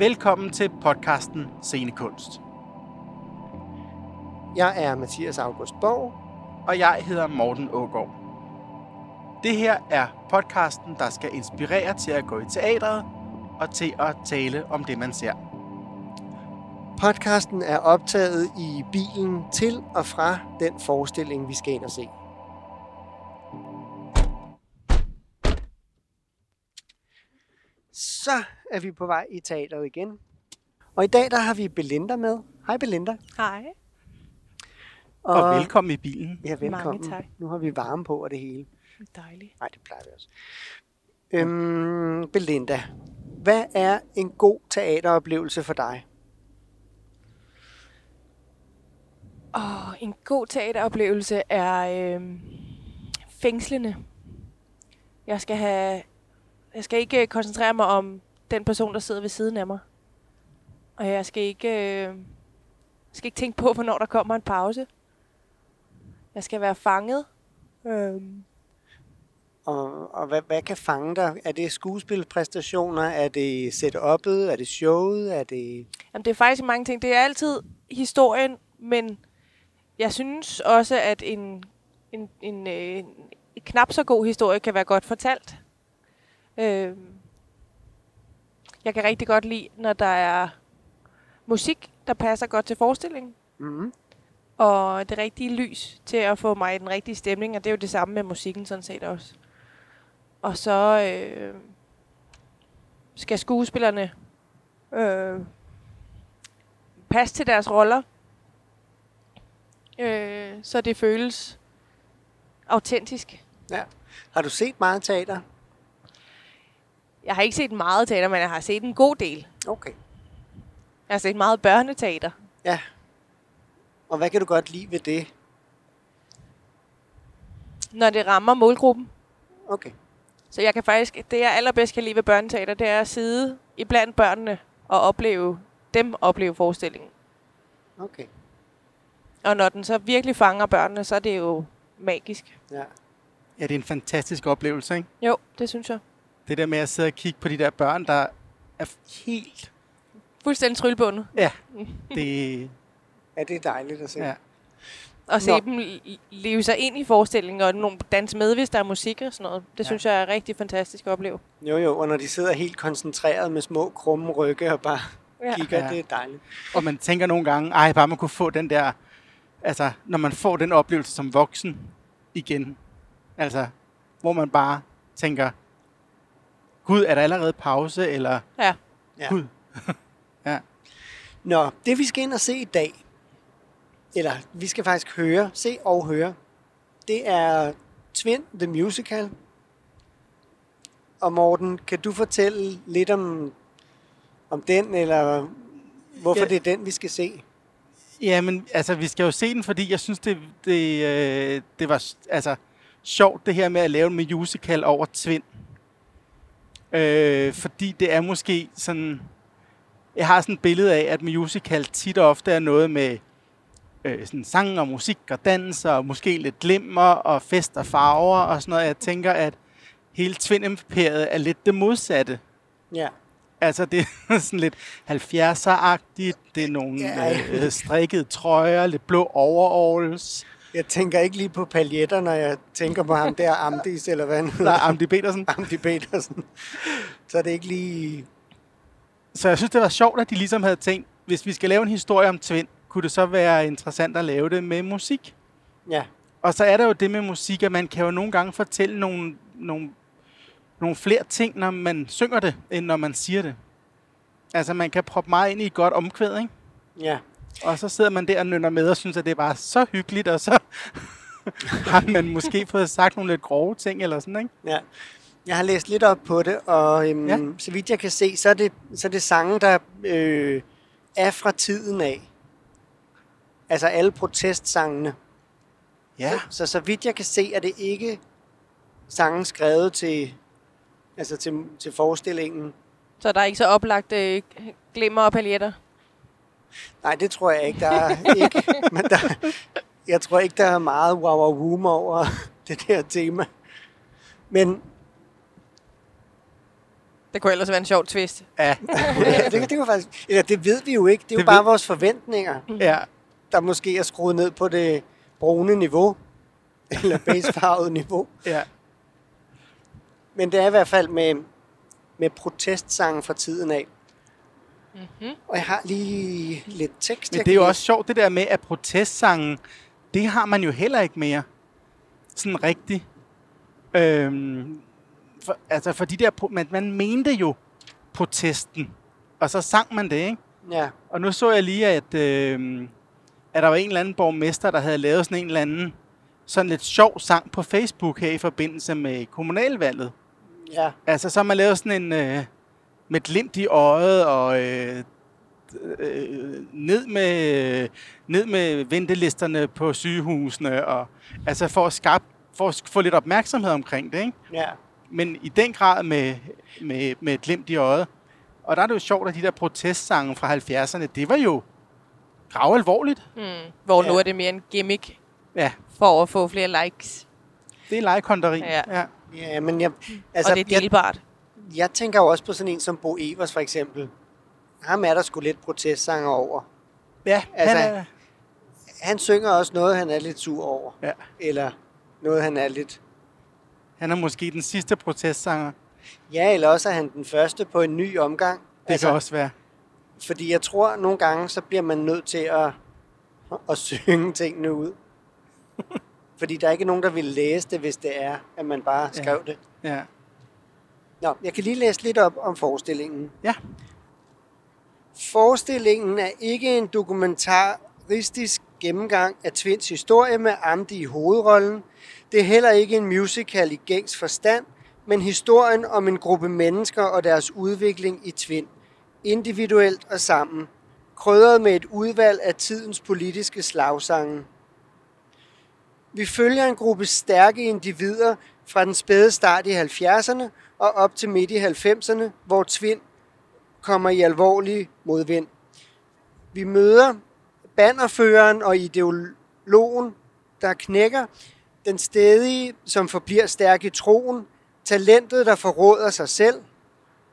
Velkommen til podcasten Scenekunst. Jeg er Mathias August Borg. Og jeg hedder Morten Ågaard. Det her er podcasten, der skal inspirere til at gå i teatret og til at tale om det, man ser. Podcasten er optaget i bilen til og fra den forestilling, vi skal ind og se. Så er vi på vej i teateret igen. Og i dag der har vi Belinda med. Hej Belinda. Hej. Og, og velkommen i bilen. Ja, velkommen. Mange tak. Nu har vi varme på og det hele. Dejligt. Nej, det plejer vi også. Øhm, Belinda, hvad er en god teateroplevelse for dig? Oh, en god teateroplevelse er øh, fængslende. Jeg skal have, jeg skal ikke koncentrere mig om den person, der sidder ved siden af mig. Og jeg skal ikke, øh, skal ikke tænke på, hvornår der kommer en pause. Jeg skal være fanget. Øh, Og, og hvad, hvad kan fange dig? Er det skuespilpræstationer? Er det setup'et? Er det showet? Er det... Jamen, det er faktisk mange ting. Det er altid historien, men jeg synes også, at en, en, en, øh, en knap så god historie kan være godt fortalt. Øh, jeg kan rigtig godt lide, når der er musik, der passer godt til forestillingen, Mm-hmm. og det rigtige lys til at få mig i den rigtige stemning, og det er jo det samme med musikken sådan set også. Og så øh, skal skuespillerne øh, passe til deres roller, øh, så det føles autentisk. Ja. Har du set meget teater? Jeg har ikke set meget teater, men jeg har set en god del. Okay. Jeg har set meget børneteater. Ja. Og hvad kan du godt lide ved det? Når det rammer målgruppen. Okay. Så jeg kan faktisk, det jeg allerbedst kan lide ved børneteater, det er at sidde iblandt børnene og opleve dem opleve forestillingen. Okay. Og når den så virkelig fanger børnene, så er det jo magisk. Ja. Ja, det er en fantastisk oplevelse, ikke? Jo, det synes jeg. Det der med at sidde og kigge på de der børn, der er helt... Fuldstændig tryllebundet. Ja, det... Ja, det er dejligt at se. Ja. Og se Nå. dem leve sig ind i forestillingen, og nogle danse med, hvis der er musik og sådan noget. Det ja. synes jeg er rigtig fantastisk at opleve. Jo, jo, og når de sidder helt koncentreret med små krumme rygge og bare Ja. kigger, Ja. det er dejligt. Og man tænker nogle gange, ej, bare man kunne få den der... Altså, når man får den oplevelse som voksen igen. Altså, hvor man bare tænker, Gud, er der allerede pause? Eller, Ja. Ja. Gud, Nå, det vi skal ind og se i dag, eller vi skal faktisk høre, se og høre, det er Twin The Musical. Og Morten, kan du fortælle lidt om, om den, eller hvorfor Ja. ja. det er den, vi skal se? Ja, men altså, vi skal jo se den, fordi jeg synes, det, det, øh, det var altså, sjovt, det her med at lave en musical over Tvind. Øh, fordi det er måske sådan... Jeg har sådan et billede af, at musical tit og ofte er noget med øh, sådan sang og musik og dans og måske lidt glimmer og fest og farver og sådan noget. Jeg tænker, at hele Tvind-imperiet er lidt det modsatte. Ja. Altså, det er sådan lidt 70'er-agtigt. Det er nogle Ja. øh, strikkede trøjer, lidt blå overalls. Jeg tænker ikke lige på paljetter, når jeg tænker på ham der, Amdis, eller hvad hedder. er Amdi Petersen. Amdi Petersen. Så er det ikke lige... Så jeg synes, det var sjovt, at de ligesom havde tænkt, hvis vi skal lave en historie om Tvind, kunne det så være interessant at lave det med musik. Ja, Og så er der jo det med musik, at man kan jo nogle gange fortælle nogle, nogle, nogle flere ting, når man synger det, end når man siger det. Altså, man kan proppe meget ind i et godt omkvæd, ikke? ja. Og så sidder man der og nynner med og synes, at det er bare så hyggeligt, og så har man måske fået sagt nogle lidt grove ting eller sådan, ikke? Ja. Jeg har læst lidt op på det, og øhm, Ja. så vidt jeg kan se, så er det, så er det sange, der øh, er fra tiden af. Altså alle protestsangene. Ja. Så så vidt jeg kan se, er det ikke sange skrevet til, altså til, til forestillingen. Så der er ikke så oplagt øh, glimmer og paljetter. Nej, det tror jeg ikke. Der er ikke. Men der, jeg tror ikke, der er meget wow wow woom over det der tema. Men Det kunne ellers være en sjov twist. Ja, det, det, var faktisk, eller det ved vi jo ikke. Det er jo Det bare ved- vores forventninger, ja. der måske er skruet ned på det brune niveau. Eller basefarvede niveau. ja. Men det er i hvert fald med, med protestsange fra tiden af. Mm-hmm. Og jeg har lige lidt tekst. Men det er jo også sjovt, det der med, at protestsangen, det har man jo heller ikke mere. Sådan rigtigt. Øhm, for, altså, for de der, man, man mente jo protesten, og så sang man det, ikke? Ja, Og nu så jeg lige, at, øh, at der var en eller anden borgmester, der havde lavet sådan en eller anden sådan lidt sjov sang på Facebook her i forbindelse med kommunalvalget. ja. Altså, så har man lavet sådan en øh, med glimt i øjet og øh, øh, ned med ned med ventelisterne på sygehusene og altså for at skabe for at få lidt opmærksomhed omkring det, ikke? ja. Men i den grad med, med, med et glimt i øjet. Og der er det jo sjovt, at de der protestsange fra 70'erne, det var jo grav alvorligt. Mm. Hvor Ja. nu er det mere en gimmick Ja, for at få flere likes. det er legekonderi. Ja. ja. Ja, men jeg, Altså, og det er delbart. Jeg tænker jo også på sådan en som Bo Evers for eksempel. Ham er der sgu lidt protestsanger over. ja Altså, han er, Han synger også noget, han er lidt sur over. ja. Eller noget, han er lidt... han er måske den sidste protestsanger. Ja, eller også er han den første på en ny omgang. Det altså, kan også være. Fordi jeg tror, at nogle gange, så bliver man nødt til at, at synge tingene ud. Fordi der er ikke nogen, der vil læse det, hvis det er, at man bare skrev det. Ja. Nå, jeg kan lige læse lidt op om forestillingen. Ja. Forestillingen er ikke en dokumentaristisk gennemgang af Twins historie med Amdi i hovedrollen. Det er heller ikke en musical i gængs forstand, men historien om en gruppe mennesker og deres udvikling i Twin. Individuelt og sammen. Krydret med et udvalg af tidens politiske slagsange. Vi følger en gruppe stærke individer fra den spæde start i 70'erne og op til midt i 90'erne, hvor Tvind kommer i alvorlig modvind. Vi møder bannerføreren og ideologen, der knækker, den stedige, som forbliver stærk i troen, talentet, der forråder sig selv,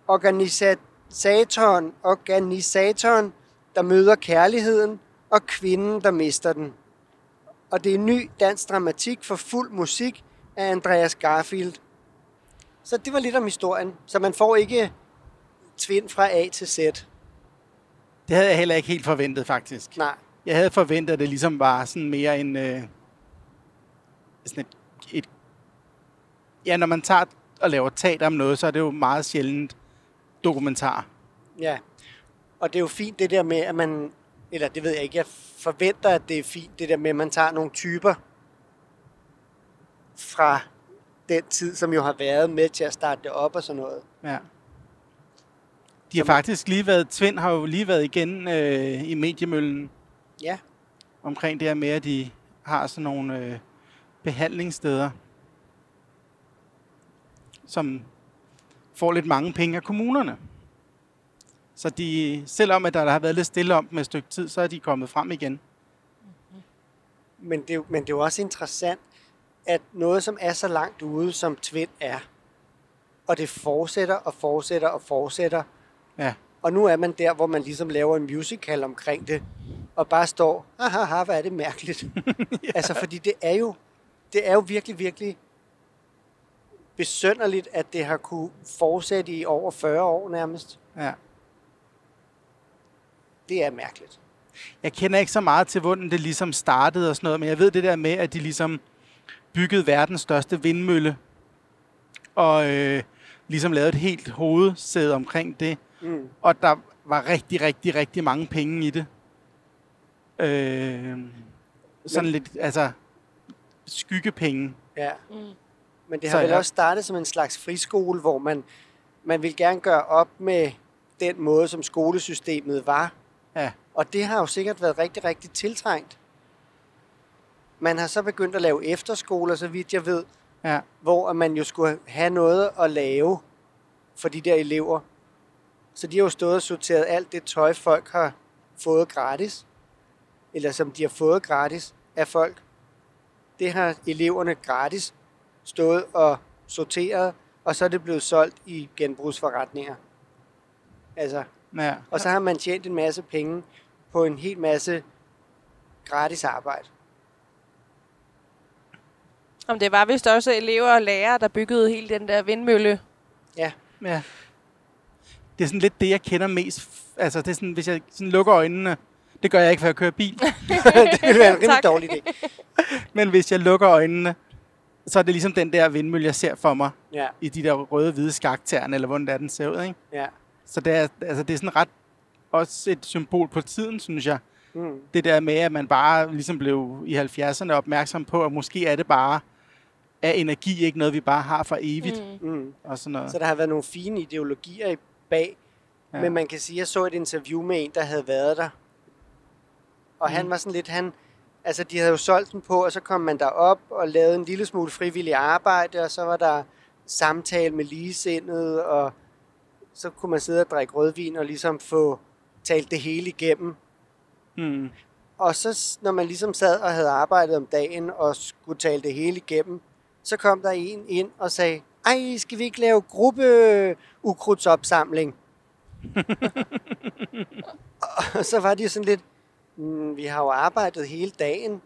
organisatoren, organisatoren, der møder kærligheden, og kvinden, der mister den. Og det er ny dansk dramatik for fuld musik af Andreas Garfield. Så det var lidt om historien. Så man får ikke tvind fra A til Z. Det havde jeg heller ikke helt forventet, faktisk. Nej. Jeg havde forventet, at det ligesom var sådan mere en... Øh, sådan et, et... Ja, når man tager og laver teater om noget, så er det jo meget sjældent dokumentar. Ja. Og det er jo fint det der med, at man... Eller det ved jeg ikke. Jeg forventer, at det er fint det der med, at man tager nogle typer fra den tid, som jo har været med til at starte det op og sådan noget. Ja. De har faktisk lige været... Tvind har jo lige været igen øh, i mediemøllen Ja. omkring det her med, at de har sådan nogle øh, behandlingssteder, som får lidt mange penge af kommunerne. Så de, selvom at der har været lidt stille om dem et stykke tid, så er de kommet frem igen. Men det, men det er jo også interessant, at noget, som er så langt ude, som Tvind er, og det fortsætter og fortsætter og fortsætter, Ja, og nu er man der, hvor man ligesom laver en musical omkring det, og bare står, haha, hvor er det mærkeligt. ja. Altså, fordi det er jo, det er jo virkelig, virkelig besønderligt, at det har kunne fortsætte i over 40 år nærmest. ja. Det er mærkeligt. Jeg kender ikke så meget til, hvordan det ligesom startede og sådan noget, men jeg ved det der med, at de ligesom byggede verdens største vindmølle, og øh, ligesom lavede et helt hovedsæde omkring det, Mm. og der var rigtig, rigtig, rigtig mange penge i det. Øh, sådan Men- lidt, altså, skyggepenge. Ja. Mm. Men det Så har vel ja. også startet som en slags friskole, hvor man, man vil gerne gøre op med den måde, som skolesystemet var. Ja, Og det har jo sikkert været rigtig, rigtig tiltrængt. Man har så begyndt at lave efterskoler, så vidt jeg ved, ja, hvor man jo skulle have noget at lave for de der elever. Så de har jo stået og sorteret alt det tøj, folk har fået gratis, eller som de har fået gratis af folk. Det har eleverne gratis stået og sorteret og så er det blevet solgt i genbrugsforretninger. Altså, Ja. og så har man tjent en masse penge på en hel masse gratis arbejde. Om det var vist også elever og lærere, der byggede hele den der vindmølle. Ja, Ja. Det er sådan lidt det, jeg kender mest. Altså, det er sådan, hvis jeg sådan lukker øjnene, det gør jeg ikke, for jeg kører bil, det ville være en rimelig dårlig idé. men hvis jeg lukker øjnene, så er det ligesom den der vindmølle, jeg ser for mig Ja, i de der røde, hvide skaktern, eller hvordan det er, den ser ud, ikke? ja. Så det er, altså, det er sådan ret også et symbol på tiden, synes jeg. Mm. Det der med, at man bare ligesom blev i 70'erne opmærksom på, at måske er det bare, er energi ikke noget, vi bare har for evigt, mm. Mm. og sådan noget. Så der har været nogle fine ideologier i bag. Ja. Men man kan sige, at jeg så et interview med en, der havde været der. Og mm. han var sådan lidt, han, altså de havde jo solgt den på, og så kom man derop og lavede en lille smule frivillig arbejde, og så var der samtale med ligesindet, og så kunne man sidde og drikke rødvin og ligesom få talt det hele igennem. Mm. Og så når man ligesom sad og havde arbejdet om dagen og skulle tale det hele igennem, så kom der en ind og sagde, ej, skal vi ikke lave gruppe ukrudtsopsamling? og så var de sådan lidt, mm, vi har jo arbejdet hele dagen,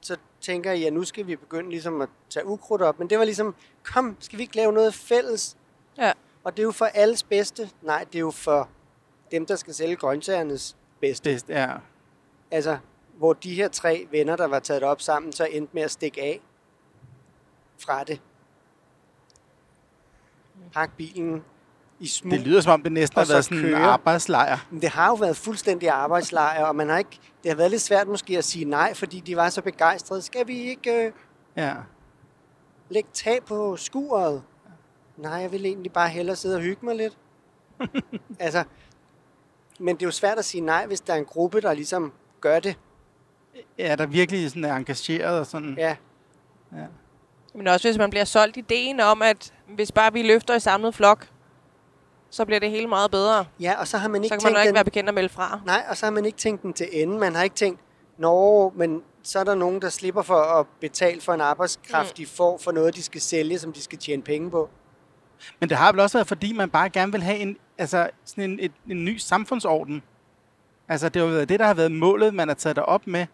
så tænker jeg, ja, nu skal vi begynde ligesom at tage ukrudt op. Men det var ligesom, kom, skal vi ikke lave noget fælles? Ja. Og det er jo for alles bedste. Nej, det er jo for dem, der skal sælge grøntsagernes bedste. Det, ja. Altså, hvor de her tre venner, der var taget op sammen, så endte med at stikke af fra det. Pak bilen i smug. Det lyder som om, det næsten har været sådan en arbejdslejr. Men det har jo været fuldstændig arbejdslejr, og man har ikke, det har været lidt svært måske at sige nej, fordi de var så begejstrede. Skal vi ikke øh, Ja. lægge tag på skuret? Nej, jeg vil egentlig bare hellere sidde og hygge mig lidt. altså, men det er jo svært at sige nej, hvis der er en gruppe, der ligesom gør det. ja, der virkelig sådan er engageret og sådan. Ja, Men også hvis man bliver solgt ideen om, at hvis bare vi løfter i samlet flok, så bliver det hele meget bedre. ja og så har man Så ikke kan man tænkt ikke den, være bekendt at melde fra. Nej, og så har man ikke tænkt den til ende. Man har ikke tænkt, nå, men så er der nogen, der slipper for at betale for en arbejdskraft, mm. de får for noget, de skal sælge, som de skal tjene penge på. Men det har vel også været, fordi man bare gerne vil have en, altså, sådan en, et, en ny samfundsorden. Altså, det har jo været det, der har været målet, man har taget op med.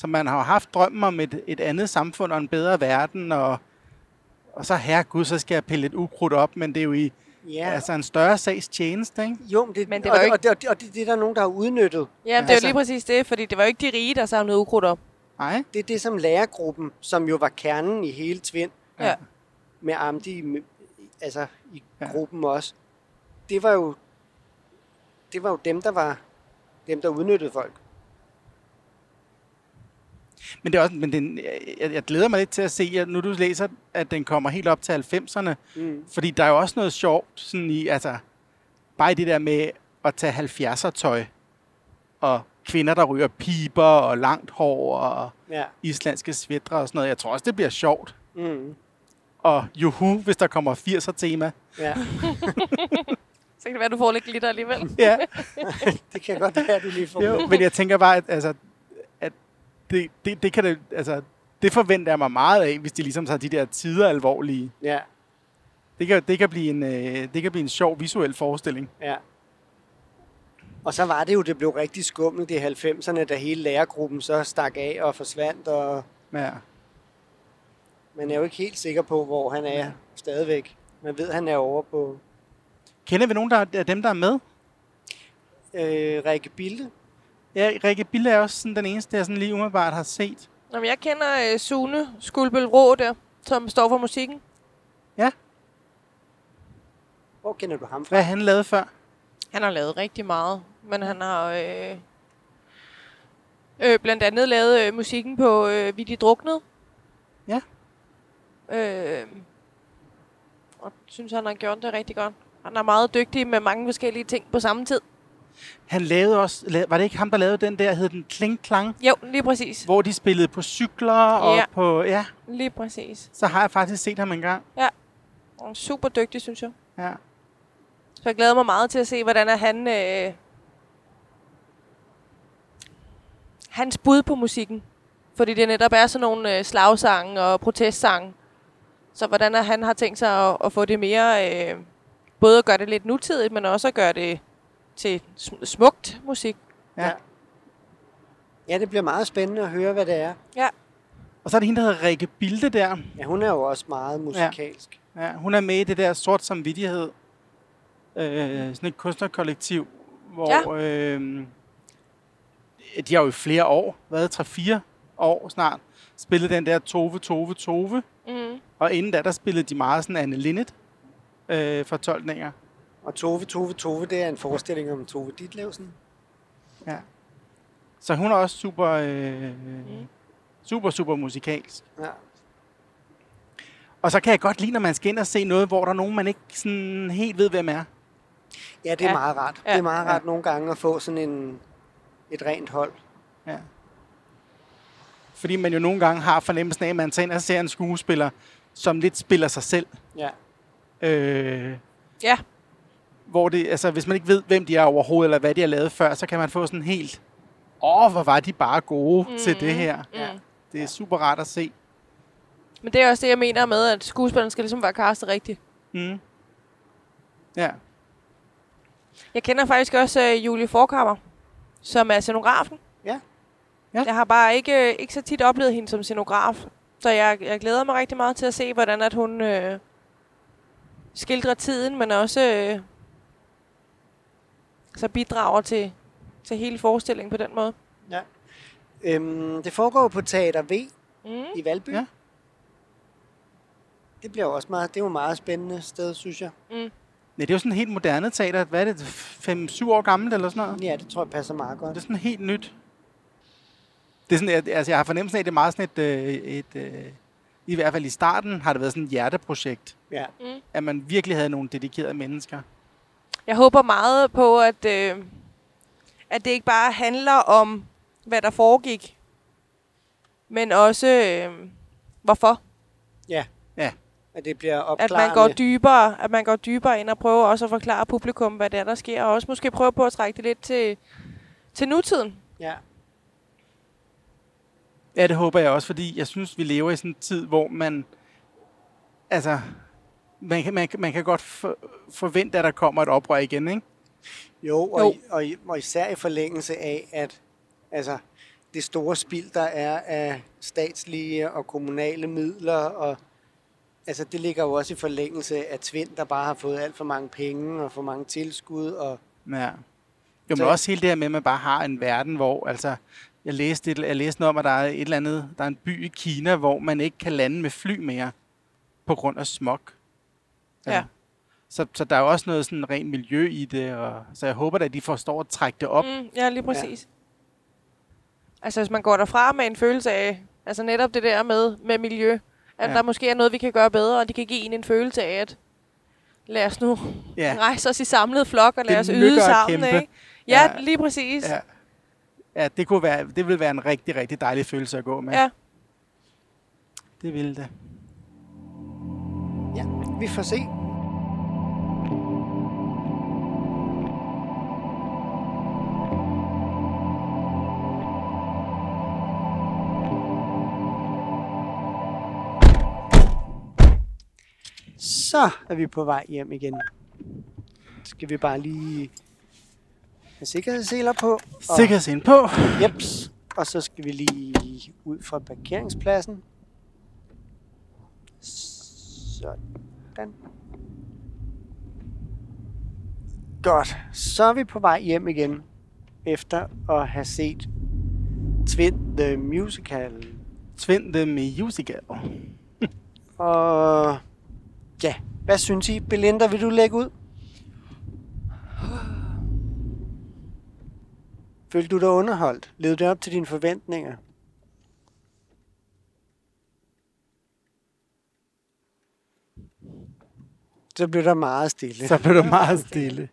Så man har jo haft drømmen om et, et andet samfund og en bedre verden, og, og så, herregud, så skal jeg pille lidt ukrudt op, men det er jo i Ja, ja. altså en større sags tjeneste, ikke? jo, men det, Men det og, var jo og, det, og, det, og det, det er der nogen, der har udnyttet. Ja, det er jo Altså- lige præcis det, fordi det var jo ikke de rige, der samlede ukrudt op. Nej. Det er det, som lærergruppen, som jo var kernen i hele Tvind, Ja. med Amdi, med- altså i Ja. ja. gruppen også, det var jo det var jo dem, der var dem, der udnyttede folk. Men, det er også, men den, jeg, jeg glæder mig lidt til at se, at nu du læser, at den kommer helt op til 90'erne. Mm. Fordi der er jo også noget sjovt sådan i, altså, bare i det der med at tage 70'er tøj, og kvinder, der ryger piber og langt hår og Ja. islandske svætre og sådan noget. Jeg tror også, det bliver sjovt. Mm. Og juhu, hvis der kommer 80'er tema. ja, Så kan det være, at du får lidt glitter alligevel. Ja, det kan godt være, at du lige får jo, men jeg tænker bare, at, altså, det, det, det, kan det, altså, det forventer jeg mig meget af, hvis de ligesom tager de der tider alvorlige. Ja, Det kan, det kan, blive, en, øh, det kan blive en sjov visuel forestilling. ja. Og så var det jo, det blev rigtig skummelt i 90'erne, da hele lærergruppen så stak af og forsvandt, og Ja. man er jo ikke helt sikker på, hvor han er stadigvæk. Man ved, han er over på Kender vi nogen der, af dem, der er med? øh, Rikke Bilde. Ja, Rikke Bille er også sådan den eneste, jeg sådan lige umiddelbart har set. Nå, men jeg kender uh, Sune Skulbøl Rå der, som står for musikken. Hvor kender du ham fra? Hvad han lavet før? Han har lavet rigtig meget, men han har øh, øh, blandt andet lavet øh, musikken på øh, Vi de druknede. Ja. Øh, og synes, han har gjort det rigtig godt. Han er meget dygtig med mange forskellige ting på samme tid. Han lavede også, var det ikke ham, der lavede den der, hed den Kling Klang? Jo, lige præcis. Hvor de spillede på cykler og Ja. på, ja, Lige præcis. så har jeg faktisk set ham engang. Han er super dygtig, synes jeg. Ja. Så jeg glæder mig meget til at se, hvordan er han... Øh, hans bud på musikken. Fordi det netop er sådan nogle øh, slagsange og protestsange. Så hvordan er, han har tænkt sig at, at få det mere, øh, både at gøre det lidt nutidigt, men også at gøre det til sm- smukt musik. Ja. Ja, det bliver meget spændende at høre, hvad det er. Ja. Og så er det hende, der hedder Rikke Bilde der. Ja, hun er jo også meget musikalsk. Ja, hun er med i det der sort samvittighed. Øh, sådan et kunstnerkollektiv, hvor ja. øh, de har jo i flere år, været 3-4 år snart, spillet den der Tove, Tove, Tove. Mm. Og inden da, der spillede de meget sådan Anne Linnet øh, fortolkninger. Og Tove, Tove, Tove, det er en forestilling om Tove Ditlevsen. Ja. Så hun er også super, øh, Mm. super, super musikalsk. Ja. Og så kan jeg godt lide, når man skal ind og se noget, hvor der er nogen, man ikke sådan helt ved, hvem er. Ja, det er Ja. meget rart. Ja. Det er meget Ja. rart nogle gange at få sådan en, et rent hold. Ja. Fordi man jo nogle gange har fornemmelsen af, at man tager ind og ser en skuespiller, som lidt spiller sig selv. Ja. Øh, Ja. Hvor det, altså, hvis man ikke ved, hvem de er overhovedet, eller hvad de har lavet før, så kan man få sådan helt, åh, hvor var de bare gode mm. til det her. Mm. Det er super rart at se. Men det er også det, jeg mener med, at skuespilleren skal ligesom være castet rigtigt. Mm. Ja. Jeg kender faktisk også uh, Julie Forkammer, som er scenografen. Ja. Ja. Jeg har bare ikke, øh, ikke så tit oplevet hende som scenograf. Så jeg, jeg glæder mig rigtig meget til at se, hvordan at hun øh, skildrer tiden, men også øh, så bidrager til, til hele forestillingen på den måde. Øhm, det foregår på Teater V Mm. i Valby. Ja. Det bliver også meget, det er jo et meget spændende sted, synes jeg. Mm. ja. det er jo sådan et helt moderne teater. Hvad er det? 5-7 år gammelt eller sådan noget? Ja, det tror jeg passer meget Det er godt. sådan helt nyt. Det er sådan, at, altså jeg har fornemmelsen af, at det er meget sådan et, øh, et øh, i hvert fald i starten har det været sådan et hjerteprojekt, Ja. Mm. at man virkelig havde nogle dedikerede mennesker. Jeg håber meget på, at, øh, at det ikke bare handler om, hvad der foregik, men også øh, hvorfor. At det bliver At opklarende. man går dybere, at man går dybere ind og prøver også at forklare publikum, hvad det er, der sker, og også måske prøve på at trække det lidt til, til nutiden. Ja. Ja, det håber jeg også, fordi jeg synes, vi lever i sådan en tid, hvor man... Altså, man kan, man, man kan godt for, forvente, at der kommer et oprør igen, ikke? Jo, og, Jo. Og, og især i forlængelse af, at altså, det store spild, der er af statslige og kommunale midler, og altså, det ligger jo også i forlængelse af Tvind, der bare har fået alt for mange penge og for mange tilskud. Og, Ja. Jo, men Så- også hele det her med, at man bare har en verden, hvor altså... Jeg læste, et, jeg læste noget om, at der er et eller andet... Der er en by i Kina, hvor man ikke kan lande med fly mere på grund af smog. Ja. Så, så der er jo også noget sådan rent miljø i det, og, så jeg håber at de forstår at trække det op. Mm. Ja, lige præcis. Ja. Altså, hvis man går derfra med en følelse af, altså netop det der med, med miljø, at Ja. ja. der måske er noget, vi kan gøre bedre, og de kan give en en følelse af, at lad os nu Ja. ja. rejse os i samlet flok, og lad Det os yde sammen. kæmpe. Ikke? Ja, Ja. ja, lige præcis. Ja. Ja, det, kunne være, det ville være en rigtig, rigtig dejlig følelse at gå med. ja. Det ville det. Vi får se. Så er vi på vej hjem igen. Skal vi bare lige have sikkerhedsseler på. Og, Sikkerhedsind på. Jeps. Og så skal vi lige ud fra parkeringspladsen. Sådan. Godt. Så er vi på vej hjem igen. Efter at have set Twin the Musical. Tvind the musical. Og ja, hvad synes I? Belinda, vil du lægge ud? Følte du dig underholdt? Levede det op til dine forventninger? Så blev der meget stille. Så blev det meget stille.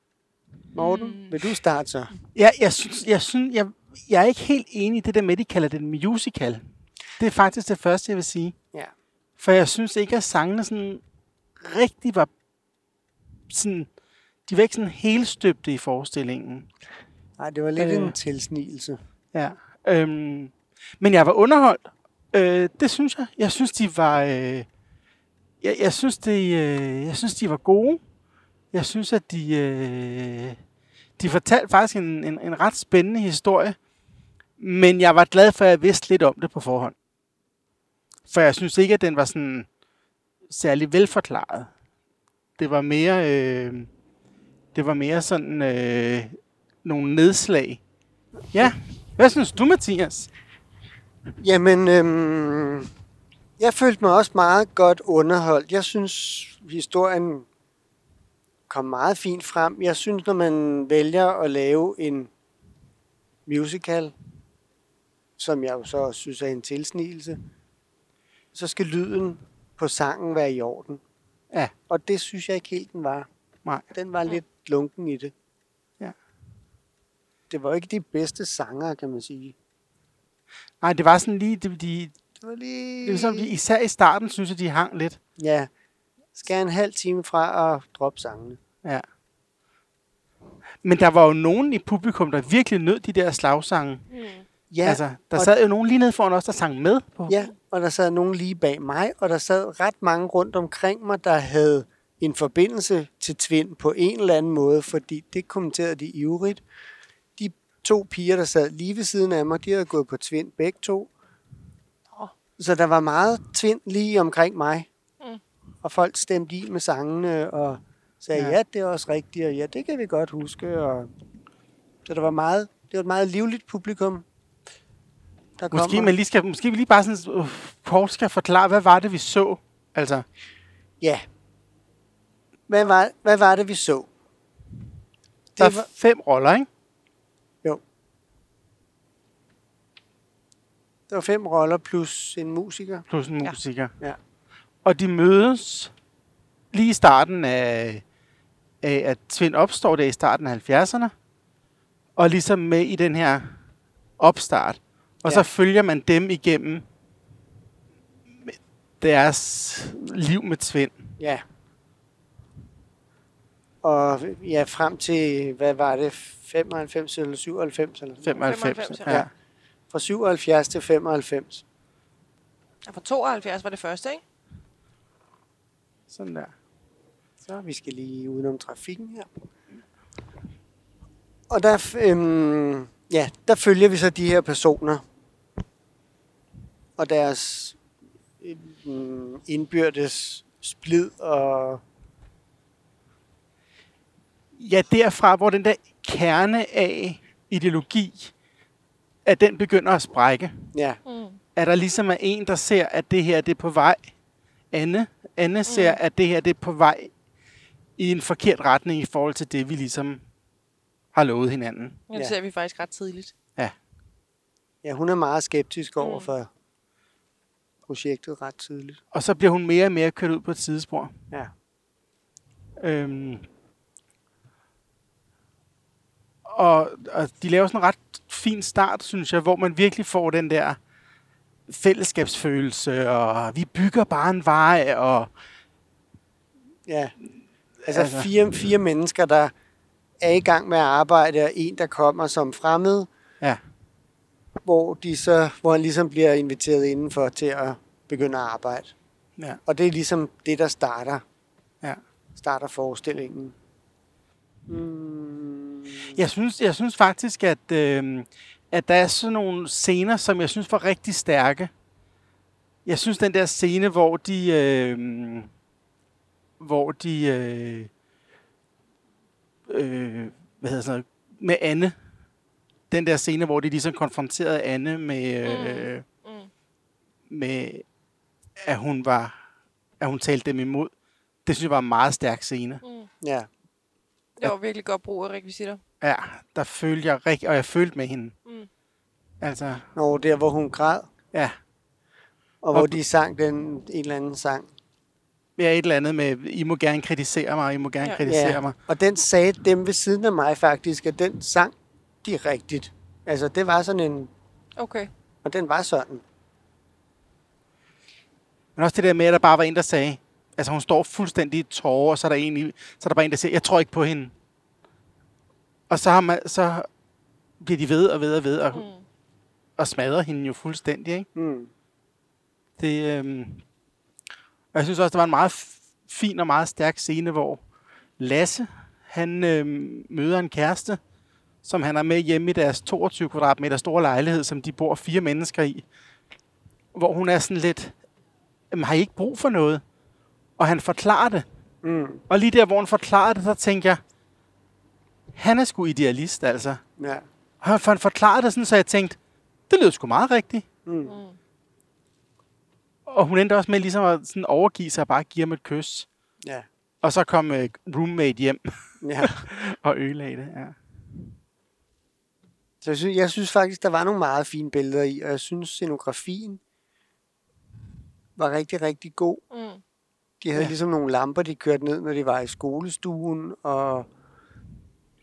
Morten, Mm. vil du starte så? Ja, jeg, synes, jeg, synes, jeg, jeg er ikke helt enig i det der med, at de kalder det en musical. Det er faktisk det første, jeg vil sige. Ja. For jeg synes ikke, at sangene sådan rigtig var sådan... De var ikke sådan helt støbte i forestillingen. Nej, det var lidt Øh. en tilsnigelse. Ja. Øhm, men jeg var underholdt, Øh, det synes jeg. Jeg synes, de var... Øh, jeg, jeg, synes, det, øh, jeg synes, de var gode. Jeg synes, at de... Øh, de fortalte faktisk en, en, en ret spændende historie. Men jeg var glad for, at jeg vidste lidt om det på forhånd. For jeg synes ikke, at den var sådan særlig velforklaret. Det var mere... Øh, det var mere sådan øh, nogle nedslag. Ja, hvad synes du, Mathias? Jamen, øhm, jeg følte mig også meget godt underholdt. Jeg synes, historien kom meget fint frem. Jeg synes, når man vælger at lave en musical, som jeg jo så synes er en tilsnigelse, så skal lyden på sangen være i orden. Ja. Og det synes jeg ikke helt, den var. Nej. Den var lidt lunken i det. Ja. Det var ikke de bedste sanger, kan man sige. Nej, det var sådan lige... De, de, Det var lige... det er ligesom, de, især i starten, synes jeg, de hang lidt. Ja. Skal en halv time fra at droppe sangene. Ja. Men der var jo nogen i publikum, der virkelig nød de der slagsange. Mm. Ja, altså, der sad jo nogen lige nede foran os, der sang med på. ja, og der sad nogen lige bag mig, og der sad ret mange rundt omkring mig, der havde en forbindelse til Tvind på en eller anden måde, fordi det kommenterede de ivrigt. De to piger, der sad lige ved siden af mig, de havde gået på Tvind begge to. Så der var meget Tvind lige omkring mig. Mm. Og folk stemte i med sangene og sagde, Ja. ja, det er også rigtigt, og ja, det kan vi godt huske. Og... Så der var meget, det var et meget livligt publikum, der Måske, kommer. man lige skal, måske vi lige bare sådan, uh, kort skal forklare, hvad var det, vi så? Altså, Ja. Hvad var, hvad var det, vi så? der Det er var, fem roller, ikke? jo. Der var fem roller plus en musiker. Plus en Ja. musiker. Ja. Og de mødes lige i starten af, af at Tvind opstår der i starten af 70'erne. Og ligesom med i den her opstart. Og Ja. så følger man dem igennem deres liv med Tvind. Ja. Og ja, frem til, hvad var det, 95 eller 97? Eller? 95. 95, ja. ja. Fra 77 til 95. Ja, for 72 var det første, ikke? Sådan der. Så vi skal lige udenom trafikken her. Og der, øhm, ja, der følger vi så de her personer og deres øhm, indbyrdes splid og Ja, derfra, hvor den der kerne af ideologi, at den begynder at sprække. ja, Mm. Er der ligesom er en, der ser, at det her det er på vej. Anne, Anne ser, at det her det er på vej i en forkert retning i forhold til det, vi ligesom har lovet hinanden. Ja, det Ja. ser vi faktisk ret tidligt. ja, hun er meget skeptisk over Mm. for projektet ret tidligt. Og så bliver hun mere og mere kørt ud på et sidespor. Ja. Øhm, og, og de laver sådan en ret fin start, synes jeg, hvor man virkelig får den der fællesskabsfølelse, og vi bygger bare en vej, og Ja. Altså, Altså- fire, fire mennesker, der er i gang med at arbejde, og en, der kommer som fremmed, ja, hvor, de så, hvor han ligesom bliver inviteret indenfor til at begynde at arbejde. ja, Og det er ligesom det, der starter, ja. starter forestillingen. Mm, Jeg synes, jeg synes faktisk, at, øh, at der er sådan nogle scener, som jeg synes var rigtig stærke. Jeg synes, den der scene, hvor de... Øh, hvor de... Øh, øh, hvad hedder sådan noget, med Anne. Den der scene, hvor de ligesom konfronterede Anne med... Øh, Mm. med at hun var at hun talte dem imod. Det synes jeg var en meget stærk scene. Mm. ja, Det var virkelig godt brug af rekvisitter. Ja, der følte jeg rigtig, og jeg følte med hende. Mm. Altså, og der, hvor hun græd, ja, og hvor Og- de sang den, en eller anden sang. ja, et eller andet med, I må gerne kritisere mig, I må gerne Ja. ja. kritisere mig. Og den sagde dem ved siden af mig faktisk, at den sang de rigtigt. Altså, det var sådan en... Okay. Og den var sådan. Men også det der med, at der bare var en, der sagde, altså hun står fuldstændig i tårer, og så er der, en, i- så er der bare en, der siger, jeg tror ikke på hende. Og så, har man, så bliver de ved og ved og ved, og, Mm. og smadrer hende jo fuldstændig, ikke? Mm. Det, øhm, og jeg synes også, det var en meget fin og meget stærk scene, hvor Lasse, han øhm, møder en kæreste, som han er med hjemme i deres 22 kvadratmeter store lejlighed, som de bor fire mennesker i. Hvor hun er sådan lidt, "Jamen, har I ikke brug for noget? Og han forklarer det. Mm. Og lige der, hvor han forklarer det, så tænker jeg, han er sgu idealist, altså. Ja. Og han, han forklarede det sådan, så jeg tænkte, det lyder sgu meget rigtigt. Mm. Og hun endte også med ligesom at sådan overgive sig og bare give ham et kys. Ja. Og så kom øh, roommate hjem ja. og ødelagde det. Ja. Så jeg synes, jeg synes faktisk, der var nogle meget fine billeder i, og jeg synes, scenografien var rigtig, rigtig god. Mm. De havde Ja. ja. ligesom nogle lamper, de kørte ned, når de var i skolestuen, og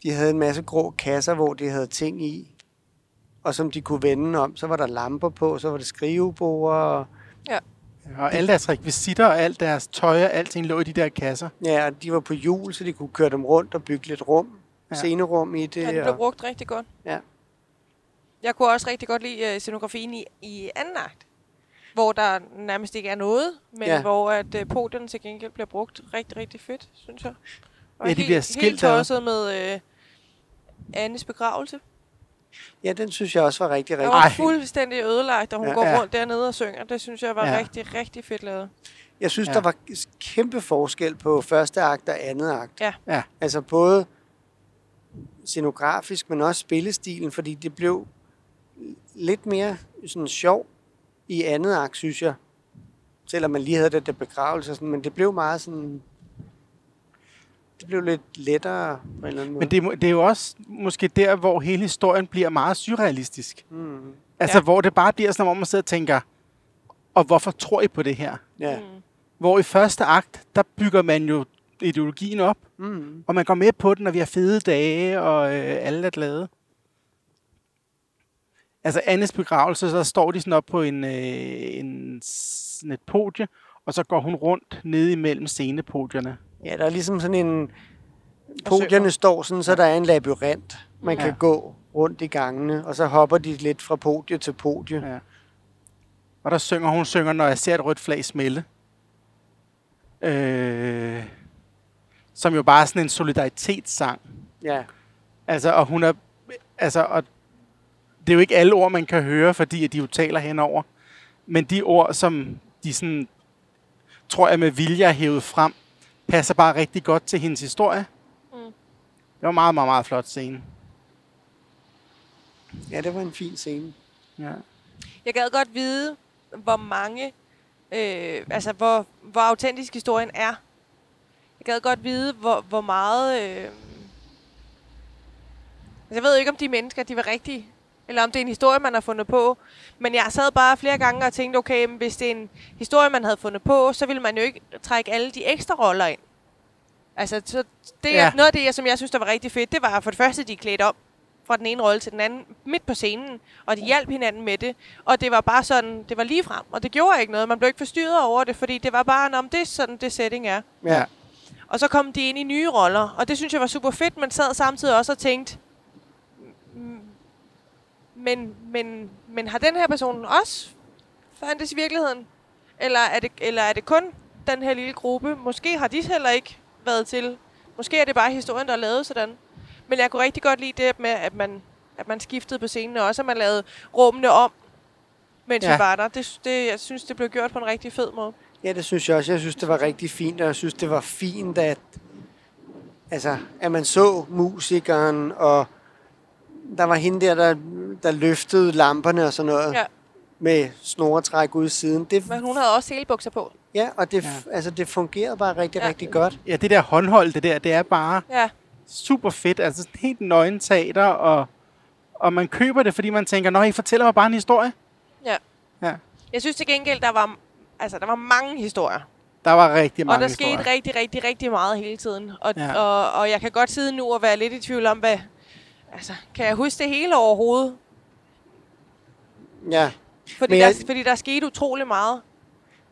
de havde en masse grå kasser, hvor de havde ting i, og som de kunne vende om. Så var der lamper på, så var det skrivebord, og, Og alle deres rekvisitter og alt deres tøj og alting lå i de der kasser. ja, og de var på hjul, så de kunne køre dem rundt og bygge lidt rum, Ja. ja. scenerum i det. Ja, det blev brugt rigtig godt. Ja. Jeg kunne også rigtig godt lide uh, scenografien i, i anden akt, hvor der nærmest ikke er noget, men ja. Hvor at uh, podien til gengæld bliver brugt rigtig, rigtig fedt, synes jeg. Og Ja, de helt, bliver skilt Helt tosset med uh, Annes begravelse. ja, den synes jeg også var rigtig, Jeg rigtig var Ej. fuldstændig ødelagt, da hun ja. Går Ja. rundt dernede og synger. Det synes jeg var Ja. rigtig, rigtig fedt lavet. Jeg synes, Ja. ja. der var kæmpe forskel på første akt og andet akt. Ja. Ja. Altså både scenografisk, men også spillestilen, fordi det blev lidt mere sådan sjov i andet akt, synes jeg. Selvom man lige havde det der begravelse, sådan, men det blev meget sådan... Det blev lidt lettere på en eller anden måde. Men det, er det er jo også måske der, hvor hele historien bliver meget surrealistisk. Mm, Altså, Ja. hvor det bare bliver sådan, hvor man sidder og tænker, og hvorfor tror I på det her? ja. Mm. Hvor i første akt, der bygger man jo ideologien op, Mm, og man går med på den, og vi har fede dage, og øh, alle er glade. Altså, Annes begravelse, så står de sådan op på en, øh, en, sådan et podie, og så går hun rundt nede imellem scenepodierne. ja, der er ligesom sådan en... Podierne står sådan, så der er en labyrint. Man Ja. kan gå rundt i gangene, og så hopper de lidt fra podie til podie. Ja. Og der synger hun synger, når jeg ser et rødt flag smelle. Øh, som jo bare er sådan en solidaritetssang. Ja. Altså, og hun er... Altså, og det er jo ikke alle ord, man kan høre, fordi at de jo taler henover. Men de ord, som de sådan, tror jeg med vilje er hævet frem, passer bare rigtig godt til hendes historie. Mm. Det var en meget, meget, meget flot scene. ja, det var en fin scene. Ja. Jeg gad godt vide, hvor mange, øh, altså hvor, hvor autentisk historien er. Jeg gad godt vide, hvor, hvor meget... Øh, altså jeg ved ikke, om de mennesker, de var rigtige. Eller om det er en historie, man har fundet på. Men jeg sad bare flere gange og tænkte, okay, men hvis det er en historie, man havde fundet på, så ville man jo ikke trække alle de ekstra roller ind. Altså, så det, Ja. noget af det, som jeg synes, der var rigtig fedt, det var for det første, de er klædt op fra den ene rolle til den anden, midt på scenen, og de hjalp hinanden med det. Og det var bare sådan, det var lige frem, og det gjorde ikke noget. Man blev ikke forstyrret over det, fordi det var bare, om det er sådan, det setting er. Ja. Og så kom de ind i nye roller, og det synes jeg var super fedt, men sad samtidig også og tænkte, "Mm, men, men, men har den her person også fandtes i virkeligheden? Eller er, det, eller er det kun den her lille gruppe? Måske har de heller ikke været til. Måske er det bare historien, der er lavet sådan. Men jeg kunne rigtig godt lide det med, at man, at man skiftede på scenen, og også at man lavede rummene om, mens Ja. vi var der. Det, det, jeg synes, det blev gjort på en rigtig fed måde. Ja, det synes jeg også. Jeg synes, det var rigtig fint, og jeg synes, det var fint, at, altså, at man så musikeren, og der var hende der, der, der løftede lamperne og sådan noget, Ja. med snoretræk ud i siden. Det, Men hun havde også helbukser på. ja, og det, Ja. Altså, det fungerede bare rigtig, Ja. rigtig godt. ja, det der håndhold, det der, det er bare Ja, super fedt. Altså helt nøgen teater, og, og man køber det, fordi man tænker, nå, I fortæller mig bare en historie. ja. Ja. Jeg synes til gengæld, der var, altså, der var mange historier. Der var rigtig mange og der historier. skete rigtig, rigtig, rigtig meget hele tiden. Og, ja. og, og jeg kan godt sidde nu og være lidt i tvivl om, hvad... Altså, kan jeg huske det hele overhovedet? Ja. Fordi, Men der, jeg- fordi der skete utrolig meget.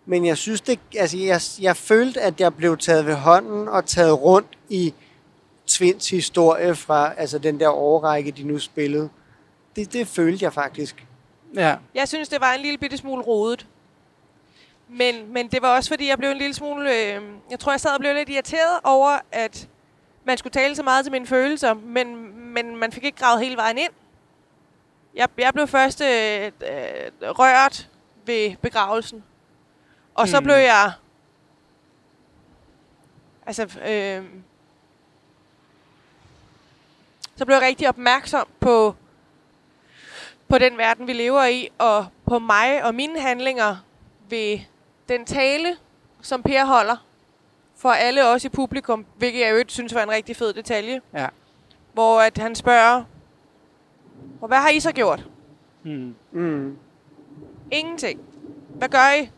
Men jeg synes det, altså jeg, jeg følte, at jeg blev taget ved hånden og taget rundt i Tvins historie fra altså den der årrække, de nu spillede. Det, det følte jeg faktisk. Ja. Jeg synes, det var en lille bitte smule rodet. Men, men det var også, fordi jeg blev en lille smule... Øh, jeg tror, jeg sad og blev lidt irriteret over, at man skulle tale så meget til mine følelser, men, men man fik ikke gravet hele vejen ind. Jeg, jeg blev først øh, øh, rørt ved begravelsen. Og så Hmm. blev jeg... Altså, øh, så blev jeg rigtig opmærksom på, på den verden, vi lever i, og på mig og mine handlinger ved den tale, som Per holder for alle os i publikum, hvilket jeg i øvrigt synes var en rigtig fed detalje, Ja. hvor at han spørger, "Og hvad har I så gjort? Mm. Mm. Ingenting. Hvad gør I?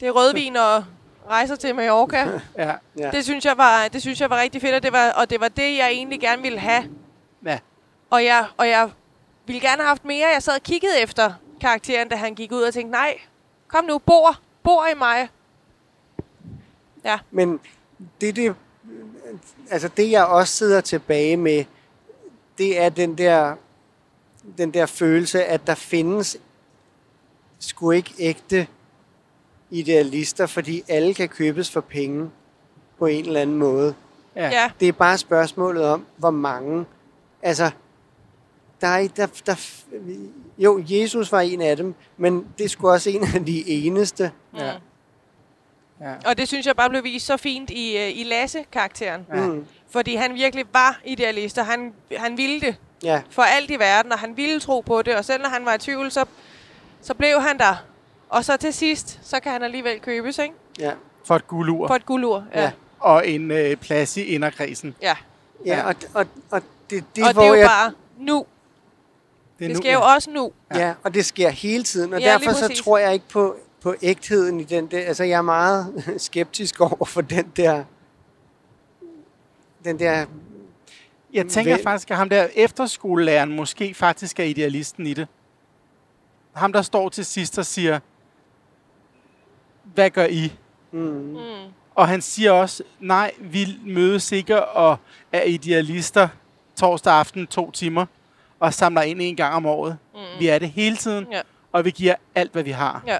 Det er rødvin og rejser til Mallorca. Ja. Ja. Det synes jeg var, det synes jeg var rigtig fedt, og det var, og det var det, jeg egentlig gerne ville have. Ja. Og jeg, og jeg ville gerne have haft mere. Jeg sad og kiggede efter karakteren, da han gik ud og tænkte, nej, kom nu, bor, bor i mig. Ja, Men det, det, altså det, jeg også sidder tilbage med, det er den der, den der følelse, at der findes sgu ikke ægte idealister, fordi alle kan købes for penge på en eller anden måde. Ja. ja. Det er bare spørgsmålet om, hvor mange. Altså, der er, der, der, jo, Jesus var en af dem, men det skulle også en af de eneste. Ja. Ja. Og det synes jeg bare blev vist så fint i, øh, i Lasse-karakteren. Ja. Mm, Fordi han virkelig var idealist, og han, han ville det ja, for alt i verden, og han ville tro på det. Og selv når han var i tvivl, så, så blev han der. Og så til sidst, så kan han alligevel købes, ikke? ja. For et guldur. For et guldur. Ja. Ja. ja. Og en øh, plads i inderkredsen. ja. Ja, og, og, og det, det, og hvor det er jo jeg, bare nu. Det, er Det nu, sker jo også nu. ja. og det sker hele tiden, og Ja, derfor så tror jeg ikke på, på ægtheden i den der, altså jeg er meget skeptisk over for den der, den der, Jeg tænker Vel- faktisk, at ham der efterskolelæreren måske faktisk er idealisten i det. Ham, der står til sidst og siger, hvad gør I? mm, Mm. Og han siger også, nej, vi mødes ikke og er idealister torsdag aften to timer og samler ind en gang om året. Mm. Vi er det hele tiden, Ja. og vi giver alt, hvad vi har. Ja.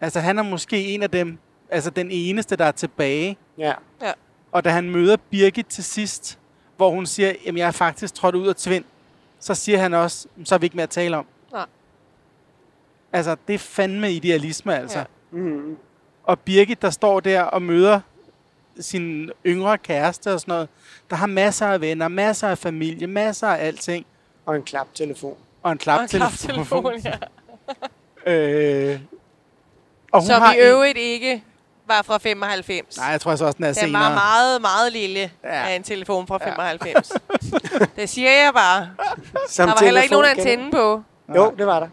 Altså, han er måske en af dem, altså den eneste, der er tilbage. ja, Og da han møder Birgit til sidst, hvor hun siger, at jeg er faktisk trådt ud af tvind, så siger han også, så er vi ikke mere at tale om. Nej. Altså, det er fandme idealisme, altså. Ja. Ja. mm, Og Birgit, der står der og møder sin yngre kæreste og sådan noget, der har masser af venner, masser af familie, masser af alting, og en klaptelefon. og en Og en klaptelefon. klaptelefon, ja. øh, og hun Som har i en- øvrigt ikke var fra 95. Nej, jeg tror så også, den er Den senere. var meget, meget lille Ja. af en telefon fra Ja. 95. det siger jeg bare. Som Der var heller ikke nogen antenne på. Jo, det var der.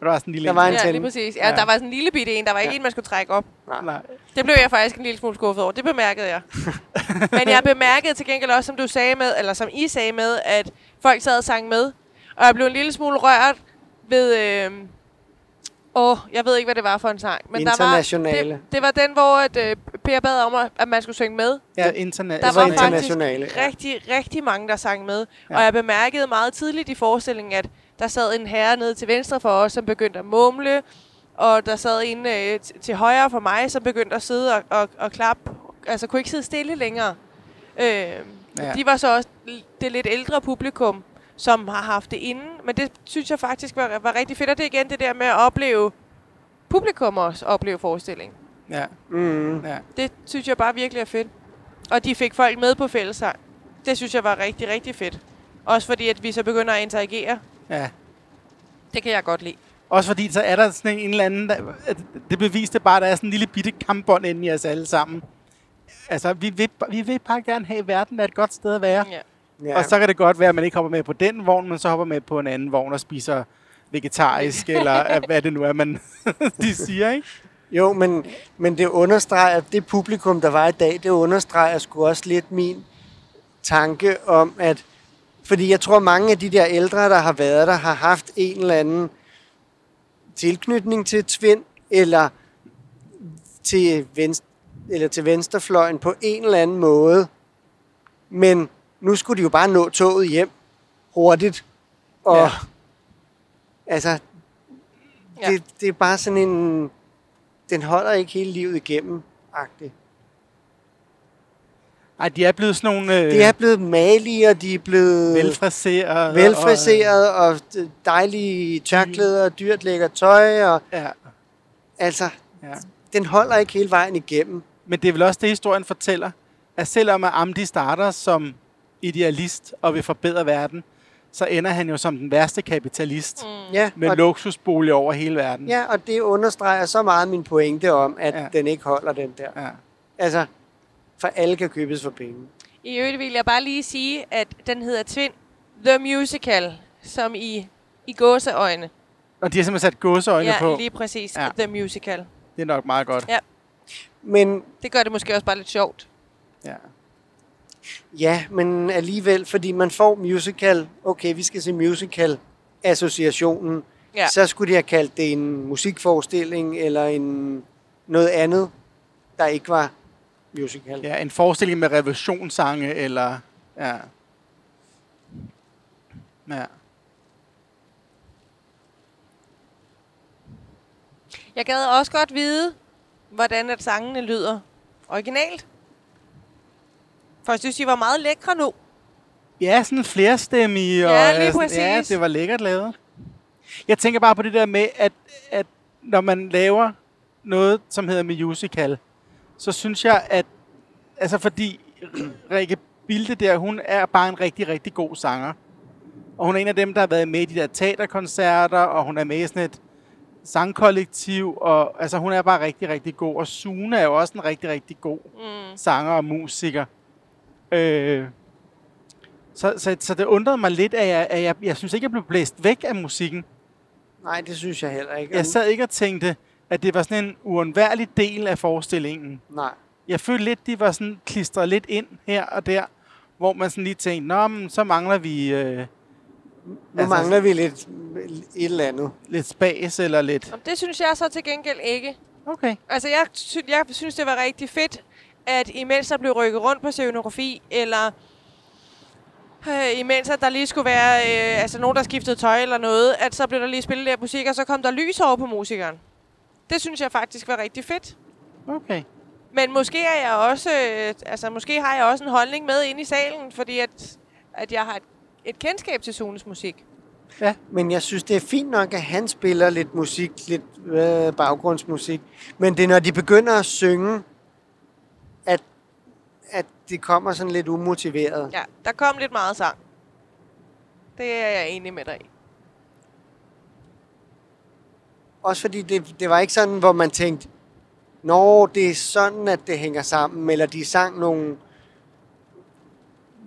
Der var sådan en lille Der var en Ja, lige præcis. Ja, Ja. der var sådan en lille bitte en. Der var ikke Ja. en, man skulle trække op. Nej. Det blev jeg faktisk en lille smule skuffet over. Det bemærkede jeg. Men jeg bemærkede til gengæld også, som du sagde med, eller som I sagde med, at folk sad og sang med. Og jeg blev en lille smule rørt ved... Øh, åh, jeg ved ikke, hvad det var for en sang. Men der var, Internationale. det, det var den, hvor at, øh, Per bad om, at- man skulle synge med. Ja, internet. Der Det var, faktisk internationale, ja. rigtig, rigtig mange, der sang med. Ja. Og jeg bemærkede meget tidligt i forestillingen, at der sad en herre nede til venstre for os, som begyndte at mumle. Og der sad en øh, t- til højre for mig, som begyndte at sidde og, og, og klappe. Altså kunne ikke sidde stille længere. Øh, Ja. De var så også det lidt ældre publikum, som har haft det inden. Men det synes jeg faktisk var, var rigtig fedt. Og det er igen det der med at opleve publikum også opleve forestillingen. Ja, Mm. ja. Det synes jeg bare virkelig er fedt. Og de fik folk med på fællessang. Det synes jeg var rigtig, rigtig fedt. Også fordi, at vi så begynder at interagere. ja. Det kan jeg godt lide. Også fordi, så er der sådan en, eller anden... Der, det beviste bare, at der er sådan en lille bitte kampbånd inde i os alle sammen. Altså, vi vil, vi vil bare gerne have, at verden er et godt sted at være. Ja. Ja. Og så kan det godt være, at man ikke hopper med på den vogn, men så hopper med på en anden vogn og spiser vegetarisk, eller hvad det nu er, man de siger, ikke? Jo, men, men det understreger, det publikum, der var i dag, det understreger sgu også lidt min tanke om, at fordi jeg tror, mange af de der ældre, der har været der, har haft en eller anden tilknytning til Tvind, eller til, venstre, eller til venstrefløjen på en eller anden måde. Men nu skulle de jo bare nå toget hjem hurtigt. Og Ja. altså, Ja. det, det er bare sådan en... Den holder ikke hele livet igennem, agtigt. Ej, de er blevet sådan nogle øh, Det er blevet malige, og de er blevet velfriseret. velfriseret, og dejlige tørklæder, og dyrt lækker tøj, og Og, ja, altså, ja. den holder ikke hele vejen igennem. Men det er vel også det, historien fortæller. At selvom Amdi starter som idealist og vil forbedre verden, så ender han jo som den værste kapitalist mm. Ja, med og, luksusboliger over hele verden. ja, og det understreger så meget min pointe om, at Ja. ja. den ikke holder den der. Ja. Altså, for alle kan købes for penge. I øvrigt vil jeg bare lige sige, at den hedder Twin The Musical, som i, i gåseøjne. Og de har simpelthen sat gåseøjne Ja, på. lige præcis. Ja. Ja. The Musical. Det er nok meget godt. Ja. Men Det gør det måske også bare lidt sjovt. Ja. Ja, men alligevel, fordi man får musical, okay, vi skal se musical, associationen, Ja. så skulle de have kaldt det en musikforestilling, eller en noget andet, der ikke var musical. ja, en forestilling med revolutionssange, eller... Ja. Ja. Jeg gad også godt vide, hvordan at sangene lyder originalt. For jeg synes, de var meget lækre nu. Ja, sådan flerstemmige. Og, Ja, lige øh, præcis. Ja, det var lækkert lavet. Jeg tænker bare på det der med, at, at når man laver noget, som hedder musical, så synes jeg, at... Altså, fordi Rikke Bilde der, hun er bare en rigtig, rigtig god sanger. Og hun er en af dem, der har været med i de der teaterkoncerter, og hun er med i sådan et sangkollektiv, og altså, hun er bare rigtig, rigtig god. Og Sune er jo også en rigtig, rigtig god Mm. sanger og musiker. Øh, så, så, så det undrede mig lidt, at jeg, at jeg, jeg synes ikke, jeg blev blæst væk af musikken. Nej, det synes jeg heller ikke. Jeg sad ikke og tænkte, at det var sådan en uundværlig del af forestillingen. Nej. Jeg følte lidt, de var sådan klistret lidt ind her og der, hvor man sådan lige tænkte, Nå, men så mangler vi øh, Nu Altså- mangler vi lidt et eller andet. lidt spas eller lidt... Det synes jeg så til gengæld ikke. Okay. Altså, jeg, sy- jeg synes, det var rigtig fedt, at imens der blev rykket rundt på scenografi, eller øh, imens at der lige skulle være øh, altså nogen, der skiftede tøj eller noget, at så blev der lige spillet lidt musik, og så kom der lys over på musikeren. Det synes jeg faktisk var rigtig fedt. Okay. Men måske er jeg også, øh, altså måske har jeg også en holdning med ind i salen, fordi at, at jeg har et, et kendskab til Sunes musik. Men jeg synes, det er fint nok, at han spiller lidt musik, lidt øh, baggrundsmusik. Men det er, når de begynder at synge, at det kommer sådan lidt umotiveret. Ja, der kom lidt meget sang. Det er jeg enig med dig i. Også fordi det, det var ikke sådan, hvor man tænkte, Nå, det er sådan, at det hænger sammen, eller de sang nogle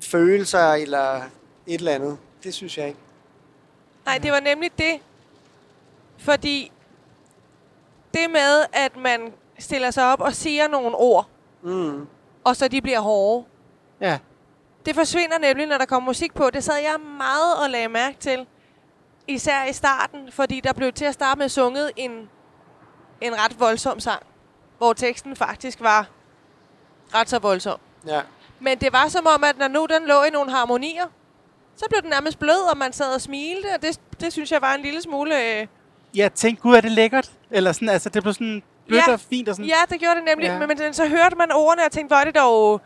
følelser, eller et eller andet. Det synes jeg ikke. Nej, det var nemlig det. Fordi det med, at man stiller sig op og siger nogle ord, Mm. Og så de bliver hårde, Ja. det forsvinder nemlig, når der kommer musik på. Det sad jeg meget og lagde mærke til. Især i starten, fordi der blev til at starte med sunget en, en ret voldsom sang, hvor teksten faktisk var ret så voldsom. Ja. Men det var som om, at når nu den lå i nogle harmonier, så blev den nærmest blød, og man sad og smilte, og det, det synes jeg var en lille smule... Øh, Jeg tænkte, gud, er det lækkert? Eller sådan, altså, det blev sådan blødt Ja. og fint og sådan. Ja, det gjorde det nemlig. Ja. Ja. Men, men så hørte man ordene og tænkte, hvor er det dog...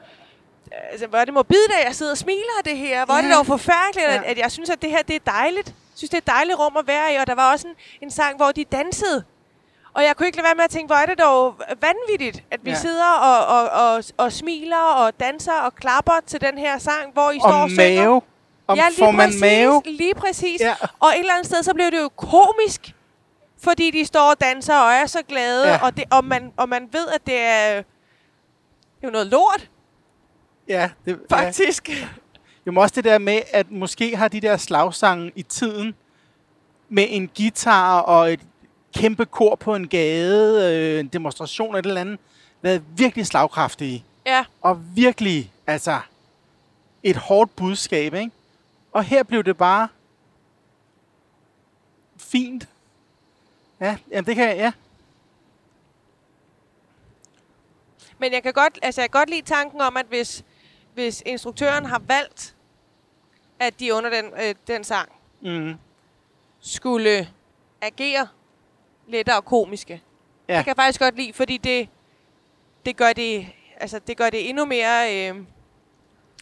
Altså, hvor er det morbidt, at jeg sidder og smiler af det her. Hvor er det Ja. dog forfærdeligt, at, Ja. at jeg synes, at det her det er dejligt. Jeg synes, det er et dejligt rum at være i. Og der var også en, en sang, hvor de dansede. Og jeg kunne ikke lade være med at tænke, hvor er det dog vanvittigt, at vi Ja. ja. sidder og, og, og, og smiler og danser og klapper til den her sang, hvor I står Om og synger. mave. Om, ja, lige får man præcis, mave? Lige præcis. Ja. Og et eller andet sted, så blev det jo komisk, fordi de står og danser og er så glade, Ja. og, det, og, man, og man ved, at det er, jo noget lort, Ja, det, faktisk. Ja. Jo, men også det der med, at måske har de der slagsange i tiden med en guitar og et kæmpe kor på en gade, øh, en demonstration eller et eller andet, været virkelig slagkraftige. ja. Og virkelig, altså, et hårdt budskab, ikke? Og her blev det bare fint. Ja, jamen det kan jeg, ja. Men jeg kan godt, altså jeg kan godt lide tanken om, at hvis, hvis instruktøren har valgt, at de under den, øh, den sang Mm. skulle agere lettere komiske. Ja. Det kan jeg faktisk godt lide, fordi det, det gør det, altså det gør det endnu mere, øh,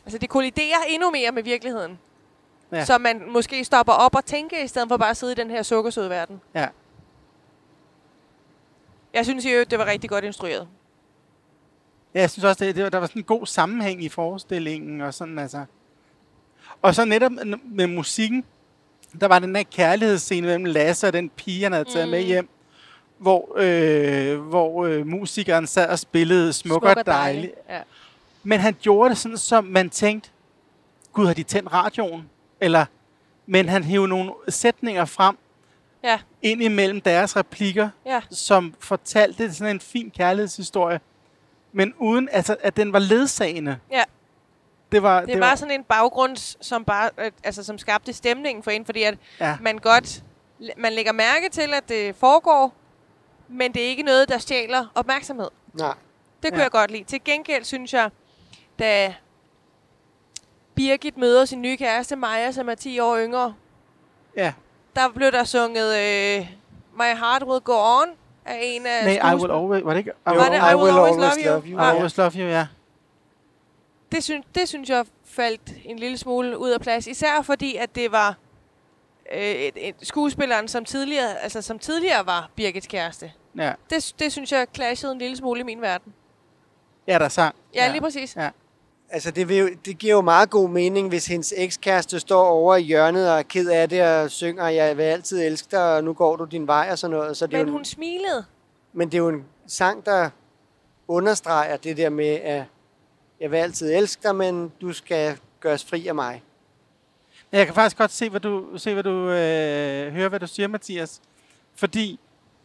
altså det kolliderer endnu mere med virkeligheden. Ja. Så man måske stopper op og tænker, i stedet for bare at sidde i den her sukkersøde verden. Ja. Jeg synes jo, det var rigtig godt instrueret. Ja, jeg synes også, det, det, var- der var sådan en god sammenhæng i forestillingen, og sådan altså. Og så netop med musikken, der var den der kærlighedsscene mellem Lasse og den pige, han havde taget mm. med hjem, hvor, øh, hvor øh, musikeren sad og spillede Smuk og dejligt. Ja. Men han gjorde det sådan, som man tænkte, gud, har de tændt radioen? Eller, men han hævde nogle sætninger frem, Ja, ind imellem deres replikker, ja. som fortalte sådan en fin kærlighedshistorie, men uden altså, at den var ledsagende. Ja. Det var, Det, det var sådan en baggrund, som bare, øh, altså som skabte stemningen for en, fordi at ja, man godt, man lægger mærke til, at det foregår, men det er ikke noget, der stjæler opmærksomhed. Nej. Det kunne Ja. jeg godt lide. Til gengæld synes jeg, da Birgit møder sin nye kæreste, Maja, som er 10 år yngre, ja. Der blev der sunget øh, My Heart Will Go On af en af Nej, I will always, var det ikke? I will, det I Will Always Love You? I you. will always love you, ja. Det, synes, det synes jeg faldt en lille smule ud af plads. Især fordi, at det var øh, et, et skuespilleren, som tidligere, altså, som tidligere var Birgits kæreste. Ja, Det, det synes jeg clashede en lille smule i min verden. ja der sang. Ja, ja. lige præcis. Ja. Altså, det, vil, jo- det giver jo meget god mening, hvis hendes ekskæreste står over i hjørnet og er ked af det og synger, jeg vil altid elske dig, og nu går du din vej og sådan noget. Så det Men jo, hun smilede. men det er jo en sang, der understreger det der med, at jeg vil altid elske dig, men du skal gøres fri af mig. Men Jeg kan faktisk godt se, hvad du, se, hvad du øh, hører, hvad du siger, Mathias. Fordi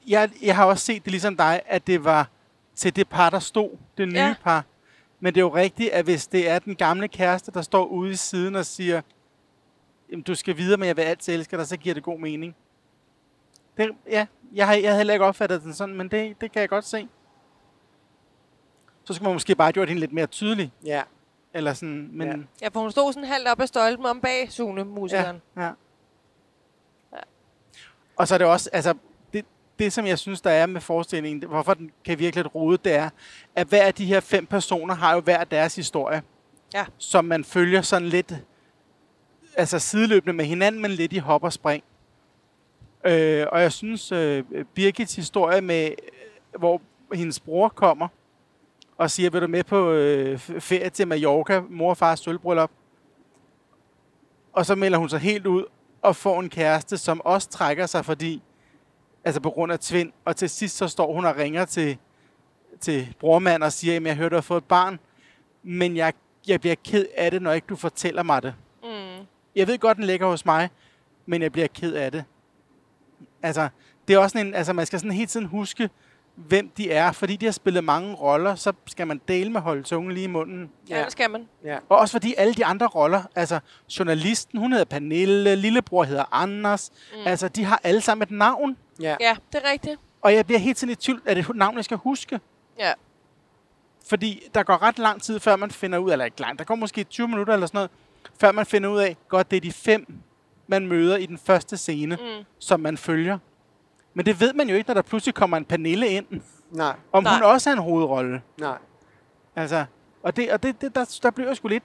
jeg, jeg har også set det ligesom dig, at det var til det par, der stod, det nye. Ja. par. Men det er jo rigtigt, at hvis det er den gamle kæreste, der står ude i siden og siger, Jamen, du skal videre, men jeg vil altid elske dig, så giver det god mening. Det, ja, jeg har, jeg havde heller ikke opfattet den sådan, men det, det kan jeg godt se. Så skulle man måske bare have gjort hende lidt mere tydelig. Ja. Eller sådan, men... Ja. Ja, for hun stod sådan halvt op ad stolpen om bag Sune, musikeren. Ja, ja. Og så er det også, altså, det, som jeg synes, der er med forestillingen, hvorfor den kan virke lidt rodet, det er, at hver af de her fem personer har jo hver deres historie. Ja. Som man følger sådan lidt, altså sideløbende med hinanden, men lidt i hop og spring. Øh, og jeg synes, øh, Birgits historie med, øh, hvor hendes bror kommer og siger, vil du med på øh, ferie til Mallorca, mor og fars sølvbryllup? Og så melder hun sig helt ud og får en kæreste, som også trækker sig, fordi, altså på grund af tvind, og til sidst så står hun og ringer til, til brormand og siger, at jeg hørte, du har fået et barn, men jeg, jeg bliver ked af det, når ikke du fortæller mig det. Mm. Jeg ved godt, den ligger hos mig, men jeg bliver ked af det. Altså, det er også sådan en, altså man skal sådan hele tiden huske, hvem de er, fordi de har spillet mange roller, så skal man dele med holde tungen lige i munden. Ja, Ja. det skal man. Ja. Og også fordi alle de andre roller, altså journalisten, hun hedder Pernille, lillebror hedder Anders, mm. altså de har alle sammen et navn, Ja. Ja, det er rigtigt. og jeg bliver helt tiden i tvivl, at det er navn, jeg skal huske. Ja. Fordi der går ret lang tid, før man finder ud, eller ikke langt, der går måske 20 minutter eller sådan noget, før man finder ud af, godt det er de fem, man møder i den første scene. Mm. som man følger. Men det ved man jo ikke, når der pludselig kommer en Pernille ind, Nej, om Nej. hun også er en hovedrolle. nej. Altså, og det, og det, det der, der bliver jeg sgu lidt...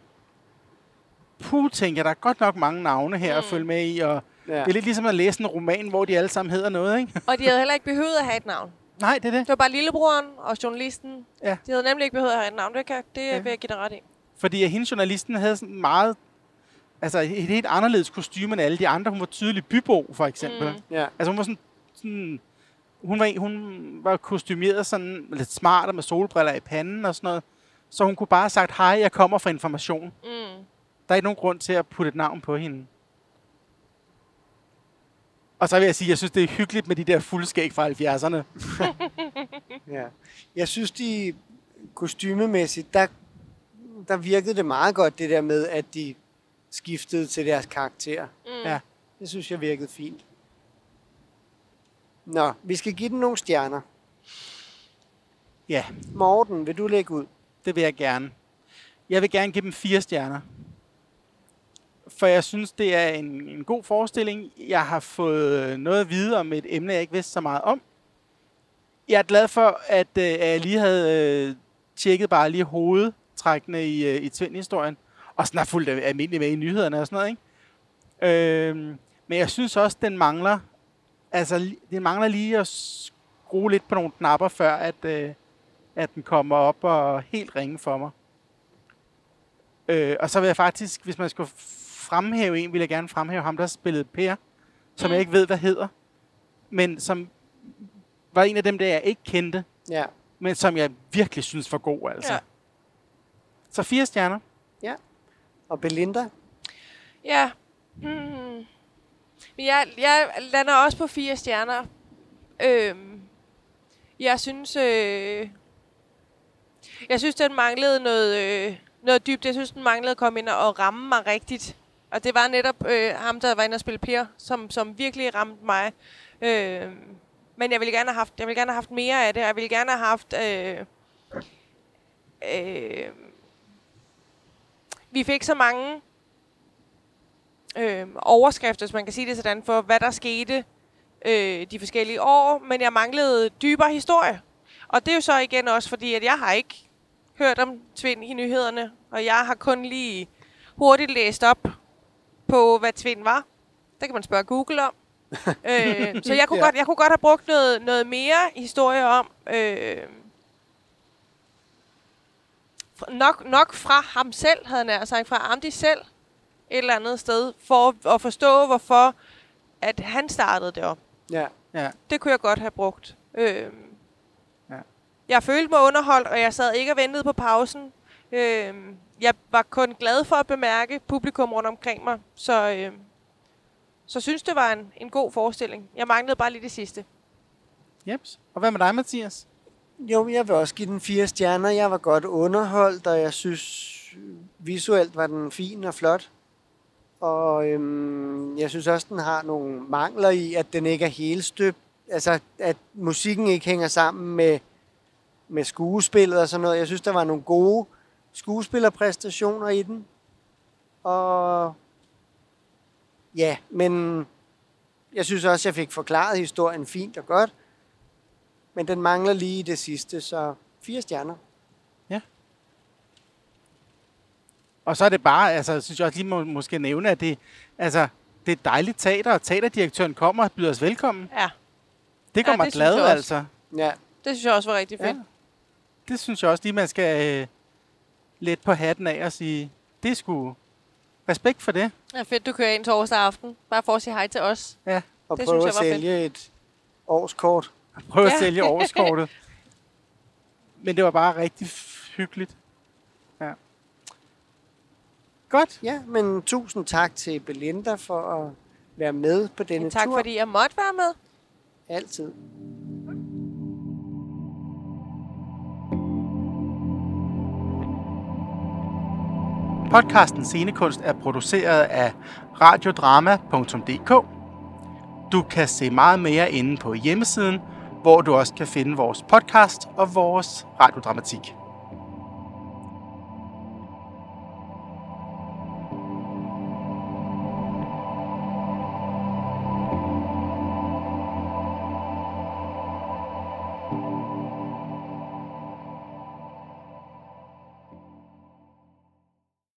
Puh, tænker jeg, der er godt nok mange navne her mm. at følge med i, og Ja. det er lidt ligesom at læse en roman, hvor de alle sammen hedder noget, ikke? Og de havde heller ikke behøvet at have et navn. Nej, det er det. Det var bare lillebroren og journalisten. Ja. De havde nemlig ikke behøvet at have et navn. Det, kan, det Ja. vil jeg give dig ret i. Fordi at hende journalisten havde sådan meget... Altså et helt anderledes kostume end alle de andre. Hun var tydelig bybo, for eksempel. Mm. Ja. Altså hun var sådan... sådan hun var, hun var kostymeret sådan lidt smart og med solbriller i panden og sådan noget. Så hun kunne bare have sagt, hej, jeg kommer fra information. Mm. Der er ikke nogen grund til at putte et navn på hende. Og så vil jeg sige, at jeg synes, det er hyggeligt med de der fuldskæg fra 70'erne. Ja. Jeg synes, de kostymemæssigt, der, der virkede det meget godt, det der med, at de skiftede til deres karakter. Mm. Ja. Det synes jeg virkede fint. Nå, vi skal give den nogle stjerner. Ja, Morten, vil du lægge ud? det vil jeg gerne. Jeg vil gerne give dem fire stjerner. For jeg synes, det er en, en god forestilling. Jeg har fået noget at vide om et emne, jeg ikke vidste så meget om. Jeg er glad for, at, øh, jeg lige havde øh, tjekket bare lige hovedtrækkene i, øh, i Tvind-historien. Og sådan er fuldt af- almindeligt med i nyhederne og sådan noget, ikke? Øh, men jeg synes også, den mangler... Altså, den mangler lige at skrue lidt på nogle knapper, før at, øh, at den kommer op og helt ringe for mig. Øh, og så vil jeg faktisk, hvis man skulle fremhæve en, vil jeg gerne fremhæve ham, der spillede Per, som Mm. jeg ikke ved, hvad hedder, men som var en af dem, der jeg ikke kendte, Ja. men som jeg virkelig synes var god, altså. Ja. Så fire stjerner. Og Belinda? Ja. Mm. Men jeg, jeg lander også på fire stjerner. Øhm, jeg synes, øh, jeg synes, den manglede noget, øh, noget dybt. Jeg synes, den manglede at komme ind og ramme mig rigtigt. Og det var netop øh, ham, der var inde og spille Per, som, som virkelig ramte mig. Øh, men jeg ville gerne have haft, jeg ville gerne have haft mere af det. Jeg ville gerne have haft... Øh, øh, vi fik så mange øh, overskrifter, hvis man kan sige det sådan, for hvad der skete øh, de forskellige år, men jeg manglede dybere historie. Og det er jo så igen også fordi, at jeg har ikke hørt om Tvind i nyhederne, og jeg har kun lige hurtigt læst op på, hvad Tvind var. Det kan man spørge Google om. øh, så jeg kunne, Ja. godt, jeg kunne godt have brugt noget, noget mere historie om, øh, nok, nok fra ham selv, havde han sagt, fra Amdi selv, et eller andet sted, for at forstå, hvorfor at han startede det op. Ja. Ja. Det kunne jeg godt have brugt. Øhm, Ja. Jeg følte mig underholdt, og jeg sad ikke og ventede på pausen. Øhm, jeg var kun glad for at bemærke publikum rundt omkring mig, så, øhm, så synes det var en, en god forestilling. Jeg manglede bare lige det sidste. Jeps. Og hvad med dig, Mathias? Jo, jeg vil også give den fire stjerner. Jeg var godt underholdt, og jeg synes visuelt var den fin og flot. Og øhm, jeg synes også, den har nogle mangler i, at den ikke er helt støbt. Altså, at musikken ikke hænger sammen med, med skuespillet og sådan noget. Jeg synes, der var nogle gode skuespillerpræstationer i den. Og ja, men jeg synes også, jeg fik forklaret historien fint og godt. Men den mangler lige det sidste, så fire stjerner. Og så er det bare, altså, synes jeg også lige må, måske nævne, at det, altså, det er et dejligt teater, og teaterdirektøren kommer og byder os velkommen. Ja, Det gør Ja, mig det glad, altså. Ja, det synes jeg også var rigtig fedt. Ja. Det synes jeg også lige, man skal øh, let på hatten af og sige, det er sgu respekt for det. Ja, fedt, du kører ind torsdag aften. Bare for at sige hej til os. Ja, og Det prøve synes at jeg var sælge et årskort. prøv at Ja. sælge årskortet. Men det var bare rigtig hyggeligt. Ja. Godt. Ja, men tusind tak til Belinda for at være med på denne Tak tur. fordi jeg måtte være med. Altid. Podcasten Scenekunst er produceret af radiodrama.dk. Du kan se meget mere inde på hjemmesiden, hvor du også kan finde vores podcast og vores radiodramatik.